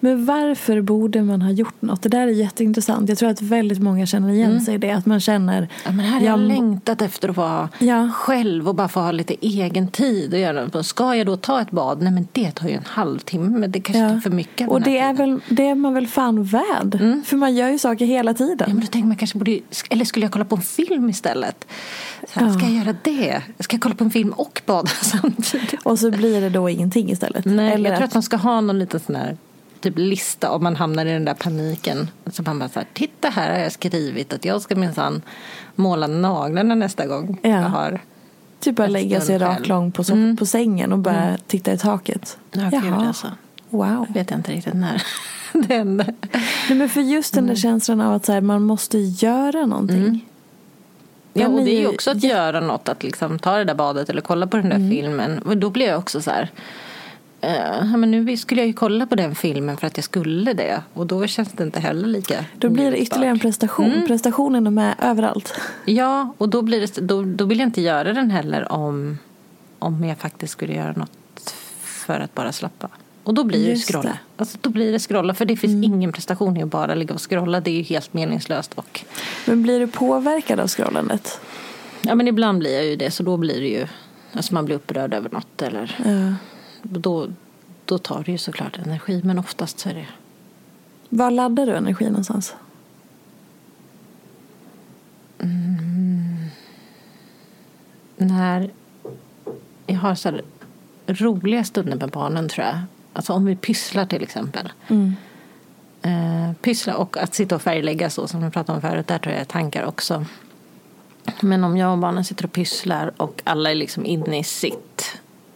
Men varför borde man ha gjort något? Det där är jätteintressant. Jag tror att väldigt många känner igen sig i det. Att man känner... ja, men här har jag jag- längtat efter att vara Ja. själv och bara få ha lite egen tid. Och göra något. Ska jag då ta ett bad? Nej men det tar ju en halvtimme. Men det kanske tar för mycket. Och det är, tiden. väl, det är man väl fan värd? För man gör ju saker hela tiden. Ja, men då tänker man kanske borde, eller skulle jag kolla på en film istället? Så här, Ja. Ska jag göra det? Ska jag kolla på en film och bada samtidigt? Och så blir det då ingenting istället. Nej, Eller jag tror att- att man ska ha någon liten sån här typ lista om man hamnar i den där paniken. Så man bara så här, titta här har jag skrivit att jag ska minsann måla naglarna nästa gång Ja. jag har. Typ bara lägga sig själv. lång på, Mm. på sängen och bara titta i taket. Ja, gud, alltså. Wow. Jag vet inte riktigt när det hände. Nej, men för just den där känslan av att så här, man måste göra någonting. Ja, Den och det är ju också att göra något, att liksom ta det där badet eller kolla på den där filmen. Och då blir jag också så här, ja, men nu skulle jag ju kolla på den filmen för att jag skulle det. Och då känns det inte heller lika Då blir det ytterligare en prestation. Prestationen är med överallt. Ja, och då, blir det, då, då vill jag inte göra den heller om, om jag faktiskt skulle göra något för att bara slappa. Och då blir det Just scrolla. det. Alltså, då blir det scrolla, för det finns ingen prestation i att bara ligga och scrolla. Det är ju helt meningslöst. Och, Men blir du påverkad av scrollandet? ja, men ibland blir jag ju det, så då blir det ju... Alltså man blir upprörd över något eller... Ja. Då, då tar det ju såklart energi, men oftast så är det... Var laddar du energi någonstans? När jag har så här roliga stunder med barnen tror jag. Alltså om vi pysslar till exempel. Eh, pyssla och att sitta och färglägga så som vi pratade om förut. Där tror jag tankar också. Men om jag och barnen sitter och pysslar och alla är liksom inne i sitt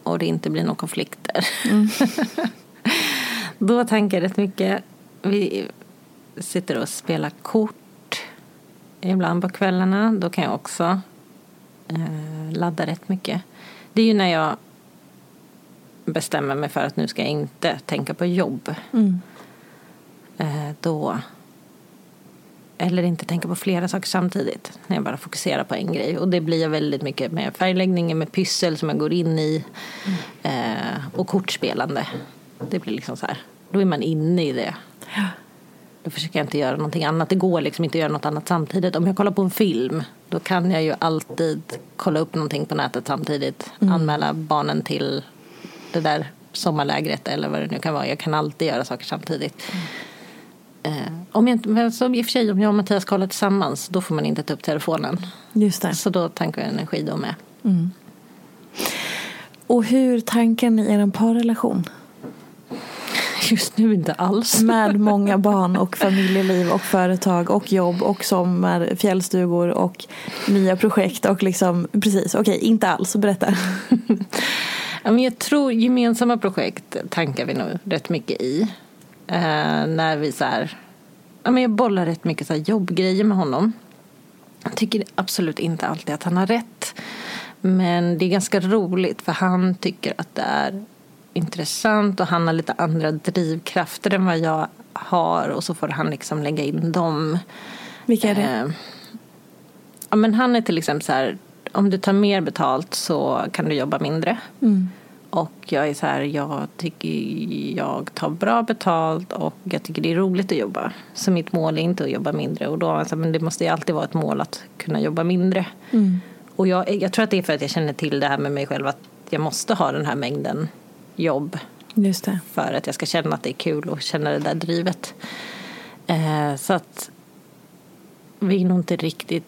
och det inte blir några konflikter. Då tänker jag rätt mycket. Vi sitter och spelar kort ibland på kvällarna. Då kan jag också eh, ladda rätt mycket. Det är ju när jag bestämmer mig för att nu ska jag inte tänka på jobb. Eh, då eller inte tänka på flera saker samtidigt. När jag bara fokuserar på en grej. Och det blir jag väldigt mycket med färgläggning, med pyssel som jag går in i. Eh, och kortspelande. Det blir liksom så här. Då är man inne i det. Då försöker jag inte göra någonting annat. Det går liksom inte att göra något annat samtidigt. Om jag kollar på en film. Då kan jag ju alltid kolla upp någonting på nätet samtidigt. Anmäla barnen till det där sommarlägret eller vad det nu kan vara. Jag kan alltid göra saker samtidigt. Eh, om jag, inte- men så I och för sig om jag och Mattias kollar tillsammans då får man inte ta upp telefonen. Just det. Så då tankar jag energi då med. Och hur tankar ni er parrelation? Just nu inte alls. Med många barn och familjeliv och företag och jobb och sommar, fjällstugor och nya projekt och liksom precis, okej, inte alls, berätta. Jag tror gemensamma projekt tankar vi nog rätt mycket i. Eh, när vi så här, ja, men jag bollar rätt mycket så här jobbgrejer med honom. Jag tycker absolut inte alltid att han har rätt. Men det är ganska roligt för han tycker att det är intressant och han har lite andra drivkrafter än vad jag har och så får han liksom lägga in dem. Vilka är det? Eh, ja, men han är till exempel så här, om du tar mer betalt så kan du jobba mindre. Mm. Och jag är så här, jag tycker jag tar bra betalt och jag tycker det är roligt att jobba. Så mitt mål är inte att jobba mindre. Och då, alltså, men det måste ju alltid vara ett mål att kunna jobba mindre. Mm. Och jag, jag tror att det är för att jag känner till det här med mig själv att jag måste ha den här mängden jobb. Just det. För att jag ska känna att det är kul och känna det där drivet. Eh, så att vi är nog inte riktigt...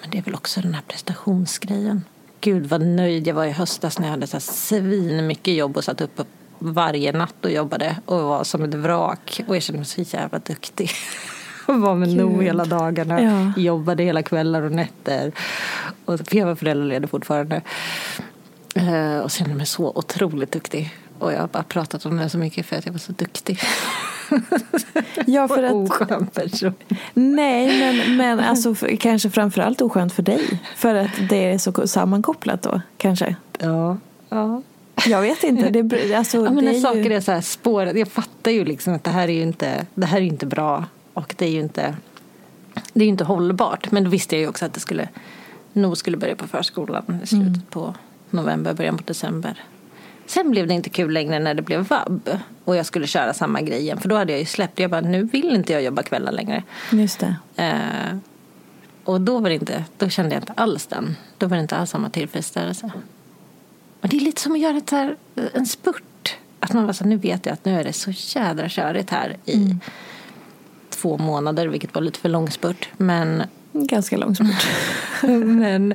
Men det är väl också den här prestationsgrejen. Gud vad nöjd jag var i höstas när jag hade så svin mycket jobb och satt uppe varje natt och jobbade och var som ett vrak. Och jag kände mig så jävla duktig. Och var med No hela dagarna. Ja. Jobbade hela kvällar och nätter. Och för jag var föräldraledig fortfarande. Eh, och kände mig så otroligt duktig. Och jag har bara pratat om det så mycket för att jag var så duktig. Ja, för att... oskön person. Nej, men, men alltså, för, kanske framförallt oskönt för dig. För att det är så sammankopplat då, kanske. Ja. ja. Jag vet inte. Det, alltså, Ja, men det är saker ju... är så här spårade. Jag fattar ju liksom att det här är ju inte, det här är inte bra. Och det är ju inte, det är inte hållbart. Men då visste jag ju också att det skulle, nog skulle börja på förskolan i slutet på november, början på december. Sen blev det inte kul längre när det blev vab. Och jag skulle köra samma grej igen. För då hade jag ju släppt. Jag bara, nu vill inte jag jobba kvällar längre. Just det. Eh, och då var inte, då kände jag inte alls den. Då var det inte alls samma tillfredsställelse. Men det är lite som att göra ett här, en spurt. Att man bara så, nu vet jag att nu är det så jädra körigt här i två månader, vilket var lite för lång spurt. Men, Ganska lång spurt. men,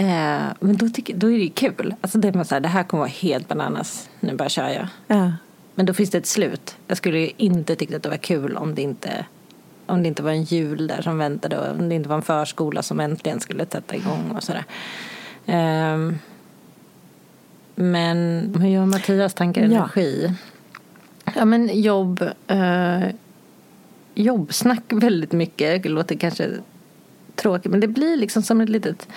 eh, men då, tycker, då är det ju kul. Alltså det, är man så här, det här kommer vara helt bananas, nu bara kör jag. Ja. Men då finns det ett slut. Jag skulle ju inte tyckt att det var kul om det inte om det inte var en jul där som väntade och om det inte var en förskola som äntligen skulle sätta igång och sådär. Ehm, men hur gör Mattias tankar Ja. energi? Ja men jobb, eh, jobbsnack väldigt mycket. Det låter kanske tråkigt men det blir liksom som ett litet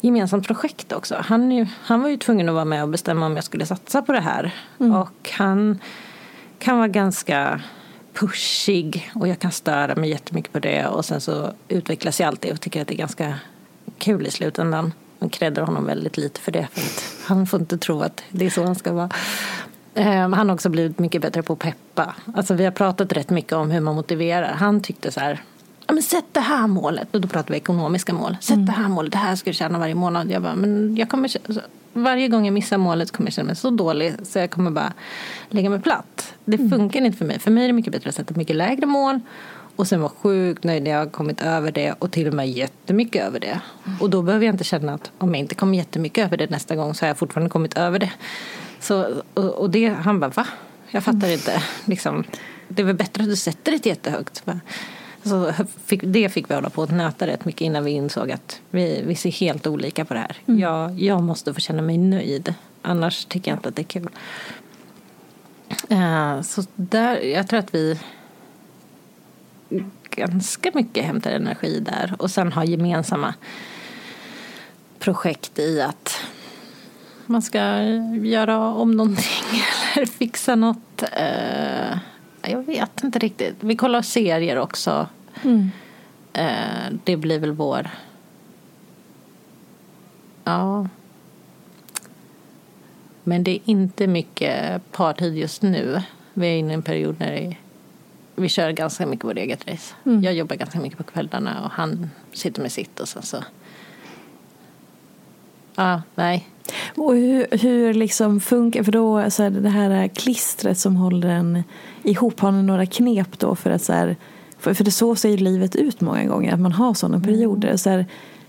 gemensamt projekt också. Han, han var ju tvungen att vara med och bestämma om jag skulle satsa på det här. Och han kan vara ganska pushig och jag kan störa mig jättemycket på det och sen så utvecklas jag alltid och tycker att det är ganska kul i slutändan. Jag creddar honom väldigt lite för det för att han får inte tro att det är så han ska vara. Ehm, Han har också blivit mycket bättre på att peppa. Alltså vi har pratat rätt mycket om hur man motiverar. Han tyckte så här, ja men sätt det här målet. Och då pratar vi ekonomiska mål. Sätt det här målet, det här ska du tjäna varje månad. Jag bara, men jag kommer, alltså, varje gång jag missar målet kommer jag känna mig så dålig så jag kommer bara lägga mig platt. Det funkar inte för mig. För mig är det mycket bättre att sätta mycket lägre mål och sen vara sjukt nöjd när jag har kommit över det och till och med jättemycket över det. Och då behöver jag inte känna att om jag inte kommer jättemycket över det nästa gång så har jag fortfarande kommit över det. Så, och, och det, han bara, va? Jag fattar inte. Liksom, det är väl bättre att du sätter det jättehögt. Så fick, det fick vi hålla på att nöta rätt mycket innan vi insåg att vi, vi ser helt olika på det här. Jag, jag måste få känna mig nöjd. Annars tycker jag inte att det är kul. Eh, så där, jag tror att vi ganska mycket hämtar energi där. Och sen har gemensamma projekt i att man ska göra om någonting eller fixa något. Eh, jag vet inte riktigt. Vi kollar serier också. Eh, det blir väl vår... Ja. Men det är inte mycket partid just nu. Vi är inne i en period när det är, vi kör ganska mycket vårt eget race. Jag jobbar ganska mycket på kvällarna och han sitter med sitt och sen så... Ja, nej. Och hur, hur liksom funkar, för då så här, det här klistret som håller en ihop, har ni några knep då för att så här, för, för det så ser ju livet ut många gånger, att man har sådana perioder. Så här,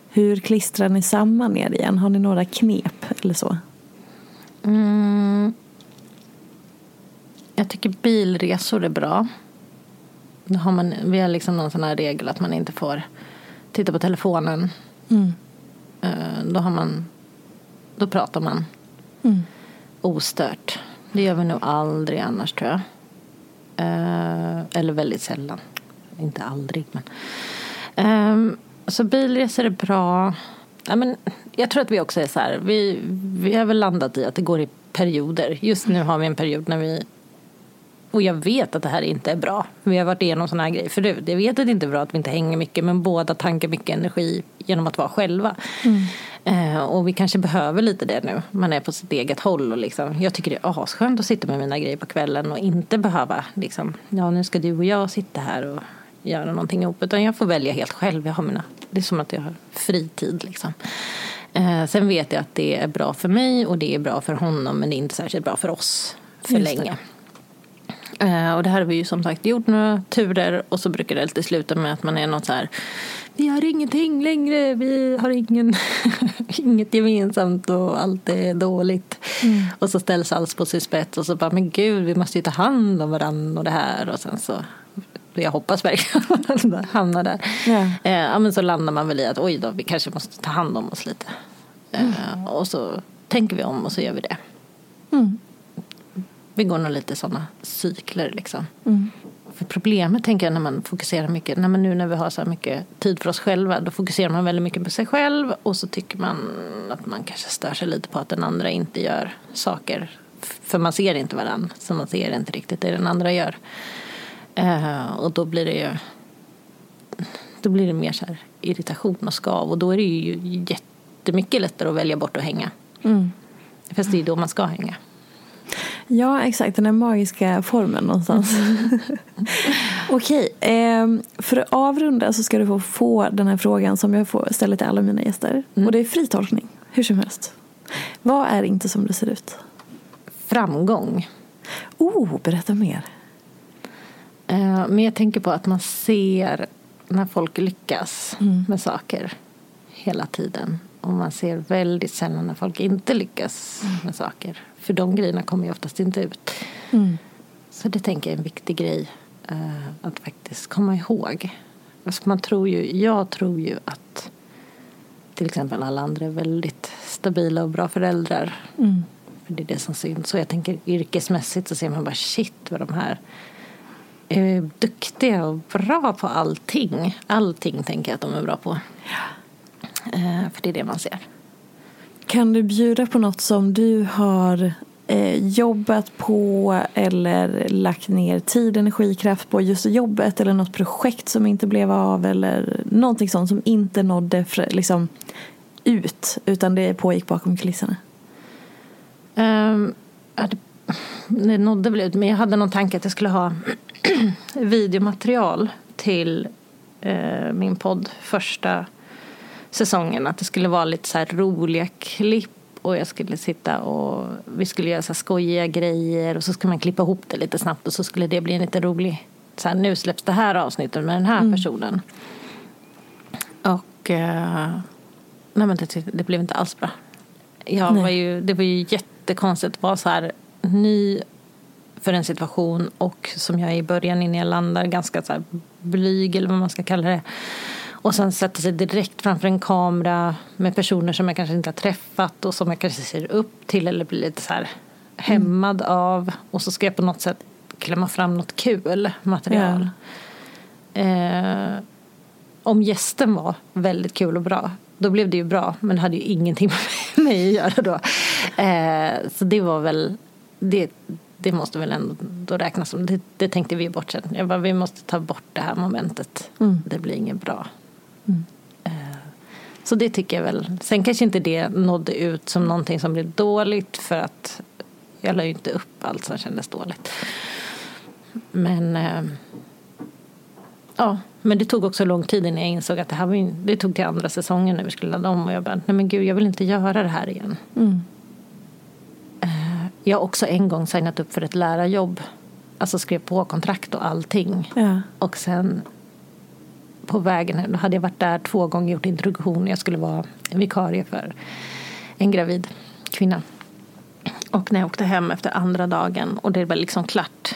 hur klistrar ni samman er igen? Har ni några knep eller så? Mm. Jag tycker bilresor är bra. Då har man, vi har liksom någon sån här regel att man inte får titta på telefonen. Eh, Då, har man, då pratar man ostört. Det gör vi nog aldrig annars tror jag. Eh, Eller väldigt sällan. Inte aldrig men. Ehm, Så bilresor är bra. Ja, men jag tror att vi också är så här. Vi, vi har väl landat i att det går i perioder. Just nu har vi en period när vi Och jag vet att det här inte är bra. Vi har varit igenom sådana här grejer förut. Jag vet att det inte är bra att vi inte hänger mycket men båda tankar mycket energi genom att vara själva. Eh, och vi kanske behöver lite det nu. Man är på sitt eget håll. Och liksom, jag tycker det är asskönt att sitta med mina grejer på kvällen och inte behöva liksom, ja nu ska du och jag sitta här och göra någonting ihop. Utan jag får välja helt själv. Jag har mina, det är som att jag har fritid liksom. Eh, sen vet jag att det är bra för mig och det är bra för honom men det är inte särskilt bra för oss för Just det. Eh, och det här har vi ju som sagt gjort några turer och så brukar det alltid sluta med att man är något så här Vi har ingenting längre, vi har ingen, inget gemensamt och allt är dåligt. Och så ställs allt på sin spets och så bara men gud vi måste ju ta hand om varandra och det här och sen så jag hoppas verkligen att man hamnar där. Ja. Eh, ja, men så landar man väl i att oj då, vi kanske måste ta hand om oss lite. Eh, och så tänker vi om och så gör vi det. Vi går nog lite sådana cykler liksom. För problemet tänker jag när man fokuserar mycket, när man nu när vi har så här mycket tid för oss själva, då fokuserar man väldigt mycket på sig själv och så tycker man att man kanske stör sig lite på att den andra inte gör saker. För man ser inte varandra, så man ser inte riktigt det den andra gör. Eh, och då blir det ju då blir det mer så här irritation och skav och då är det ju jättemycket lättare att välja bort att hänga. Fast det är då man ska hänga. Ja, exakt. Den där magiska formen någonstans. Okej, ehm, för att avrunda så ska du få, få den här frågan som jag får ställa till alla mina gäster. Och det är fri tolkning, hur som helst. Vad är inte som det ser ut? Framgång. Oh, berätta mer. Eh, Men jag tänker på att man ser när folk lyckas med saker hela tiden. Och man ser väldigt sällan när folk inte lyckas med saker. För de grejerna kommer ju oftast inte ut. Så det tänker jag är en viktig grej eh, att faktiskt komma ihåg. Alltså man tror ju, jag tror ju att till exempel alla andra är väldigt stabila och bra föräldrar. För det är det som syns. Så jag tänker yrkesmässigt så ser man bara shit vad de här är duktiga och bra på allting. Allting tänker jag att de är bra på. Eh, för det är det man ser. Kan du bjuda på något som du har eh, jobbat på eller lagt ner tid, energi, kraft på just jobbet eller något projekt som inte blev av eller någonting sånt som inte nådde liksom, ut utan det pågick bakom kulisserna? Um, det nådde väl ut, men jag hade någon tanke att jag skulle ha videomaterial till eh, min podd första säsongen. Att det skulle vara lite så roliga klipp och jag skulle sitta och vi skulle göra så skojiga grejer och så skulle man klippa ihop det lite snabbt och så skulle det bli en lite rolig så här, nu släpps det här avsnittet med den här personen. Och eh, nej men det, det blev inte alls bra. Jag Nej. var ju, det var ju jättekonstigt att vara så här ny för en situation och som jag är i början innan jag landar ganska så här blyg eller vad man ska kalla det. Och sen sätta sig direkt framför en kamera med personer som jag kanske inte har träffat och som jag kanske ser upp till eller blir lite så här hämmad av. Och så ska jag på något sätt klämma fram något kul material. Eh, om gästen var väldigt kul och bra, då blev det ju bra. Men det hade ju ingenting med mig att göra då. Eh, så det var väl, det, det måste väl ändå då räknas som, det, det tänkte vi bort sen. Jag bara, vi måste ta bort det här momentet. Det blir inget bra. Eh, så det tycker jag väl. Sen kanske inte det nådde ut som någonting som blev dåligt för att jag la ju inte upp allt som kändes dåligt. Men eh, Ja, men det tog också lång tid innan jag insåg att det här var ju, det tog till andra säsongen när vi skulle ladda om och jag bara, nej men gud jag vill inte göra det här igen. Eh, Jag har också en gång signat upp för ett lärarjobb. Alltså skrev på kontrakt och allting. Ja. Och sen på vägen då hade jag varit där två gånger gjort introduktion. Jag skulle vara vikarie för en gravid kvinna. Och när jag åkte hem efter andra dagen och det var liksom klart.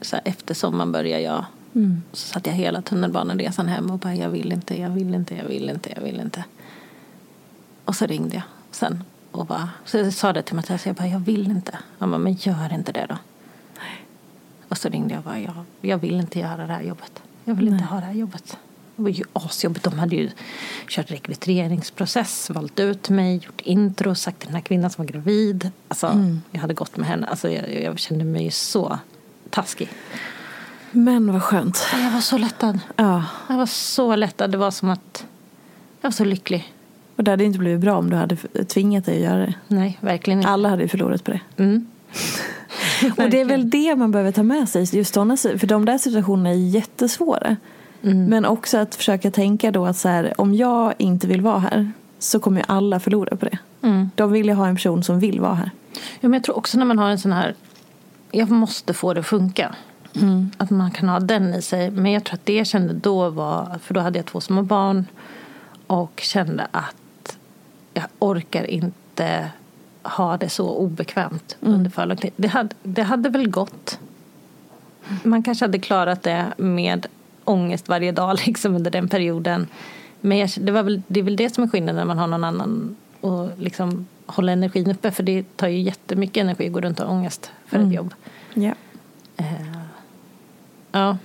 Så här, efter sommaren började jag. Så satt jag hela tunnelbaneresan hem och bara jag vill inte, jag vill inte, jag vill inte, jag vill inte. Och så ringde jag sen och bara, så jag sa det till Mattias, jag bara jag vill inte. Han bara, men gör inte det då. Och så ringde jag och bara, jag, jag vill inte göra det här jobbet. Jag vill inte ha det här jobbet. Det var ju asjobbigt. De hade ju kört rekryteringsprocess, valt ut mig, gjort intro, sagt till den här kvinnan som var gravid. Alltså, jag hade gått med henne. Alltså, jag, jag kände mig så taskig. Men vad skönt. Jag var så lättad. Ja. Jag var så lättad. Det var som att jag var så lycklig. Och det hade inte blivit bra om du hade tvingat dig att göra det. Nej, verkligen inte. Alla hade ju förlorat på det. Mm. Och det är väl det man behöver ta med sig. Just såna, för de där situationerna är jättesvåra. Mm. Men också att försöka tänka då att så här, om jag inte vill vara här så kommer ju alla förlora på det. Mm. De vill ju ha en person som vill vara här. Ja, men jag tror också när man har en sån här, jag måste få det att funka. Mm. Att man kan ha den i sig. Men jag tror att det jag kände då var, för då hade jag två små barn. Och kände att jag orkar inte ha det så obekvämt Mm. under för lång tid. Det hade, det hade väl gått. Man kanske hade klarat det med ångest varje dag liksom under den perioden. Men jag, det, var väl, det är väl det som är skillnaden när man har någon annan och liksom hålla energin uppe. För det tar ju jättemycket energi att gå runt och ha ångest för Mm. ett jobb. Ja. Eh, ja.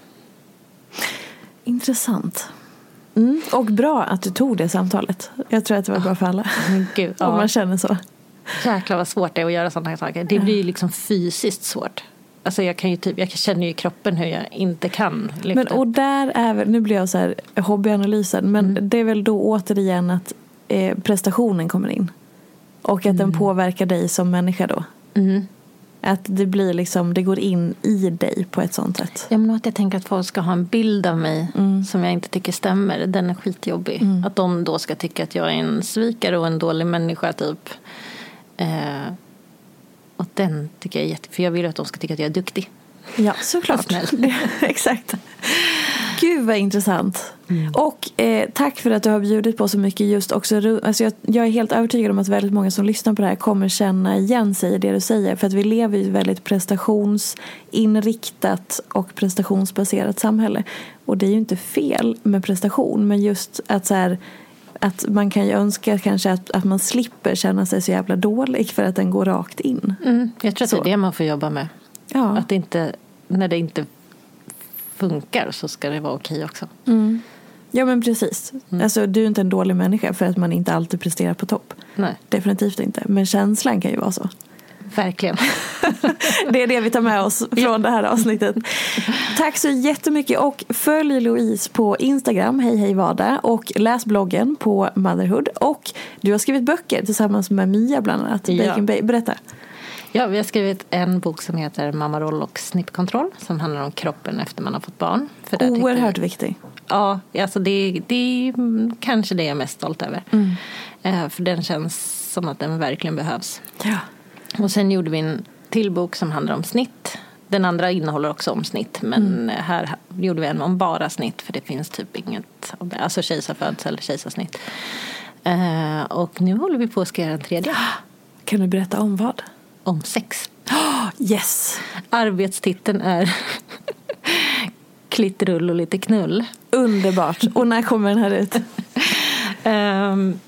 Intressant. Mm. Och bra att du tog det samtalet. Jag tror att det var bra för alla. Gud, Om man känner så. Jäklar vad svårt det är att göra sådana här saker. Det blir ju liksom fysiskt svårt. Alltså jag, kan ju typ, jag känner ju i kroppen hur jag inte kan lyfta. Men och där är nu blir jag så här hobbyanalysen, men Mm. det är väl då återigen att eh, prestationen kommer in. Och att den påverkar dig som människa då. Mm. Att det blir liksom, det går in i dig på ett sånt sätt. Ja, men att jag tänker att folk ska ha en bild av mig Mm. som jag inte tycker stämmer. Den är skitjobbig. Att de då ska tycka att jag är en svikare och en dålig människa typ. Eh, och den tycker jag är jätte... För jag vill att de ska tycka att jag är duktig. Ja, såklart. Exakt. Gud vad intressant. Mm. Och eh, tack för att du har bjudit på så mycket just också. Alltså jag, jag är helt övertygad om att väldigt många som lyssnar på det här kommer känna igen sig i det du säger. För att vi lever i ett väldigt prestationsinriktat och prestationsbaserat samhälle. Och det är ju inte fel med prestation. Men just att så här, att man kan ju önska kanske att, att man slipper känna sig så jävla dålig för att den går rakt in. Mm. Jag tror att Så. det är det man får jobba med. Ja. Att inte, när det inte funkar så ska det vara okej också. Mm. Ja men precis. Mm. Alltså, du är inte en dålig människa för att man inte alltid presterar på topp. Nej, Definitivt inte. Men känslan kan ju vara så. Verkligen. Det är det vi tar med oss från det här avsnittet. Tack så jättemycket och följ Louise på Instagram, hej hej vada och läs bloggen på Motherhood. Och du har skrivit böcker tillsammans med Mia bland annat. Ja. Bacon Bay. Berätta. Ja, vi har skrivit en bok som heter Mammaroll och snippkontroll som handlar om kroppen efter man har fått barn. För där Oerhört vi- viktig. Ja, alltså det, det är mm, kanske det jag är mest stolt över. Eh, för den känns som att den verkligen behövs. Ja. Och sen gjorde vi en till bok som handlar om snitt. Den andra innehåller också om snitt. Men här gjorde vi en om bara snitt. För det finns typ inget, alltså kejsarfödsel eller kejsarsnitt. Eh, och nu håller vi på att skriva den tredje. Kan du berätta om vad? Om sex. Yes! Arbetstiteln är Klittrull och lite knull. Underbart. Och när kommer den här ut? Ehm,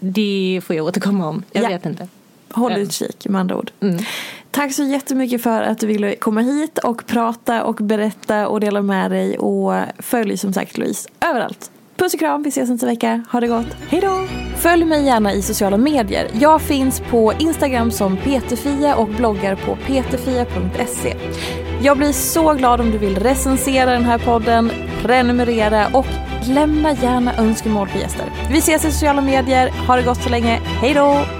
det får jag återkomma om. Jag Ja. vet inte. Håll utkik med andra ord. Mm. Tack så jättemycket för att du ville komma hit och prata och berätta och dela med dig. Och följ som sagt Louise överallt. Puss och kram, vi ses nästa vecka. Ha det gott. Hej då! Följ mig gärna i sociala medier. Jag finns på Instagram som peterfia och bloggar på peterfia.se. Jag blir så glad om du vill recensera den här podden, prenumerera och lämna gärna önskemål på gäster. Vi ses i sociala medier. Ha det gott så länge. Hej då!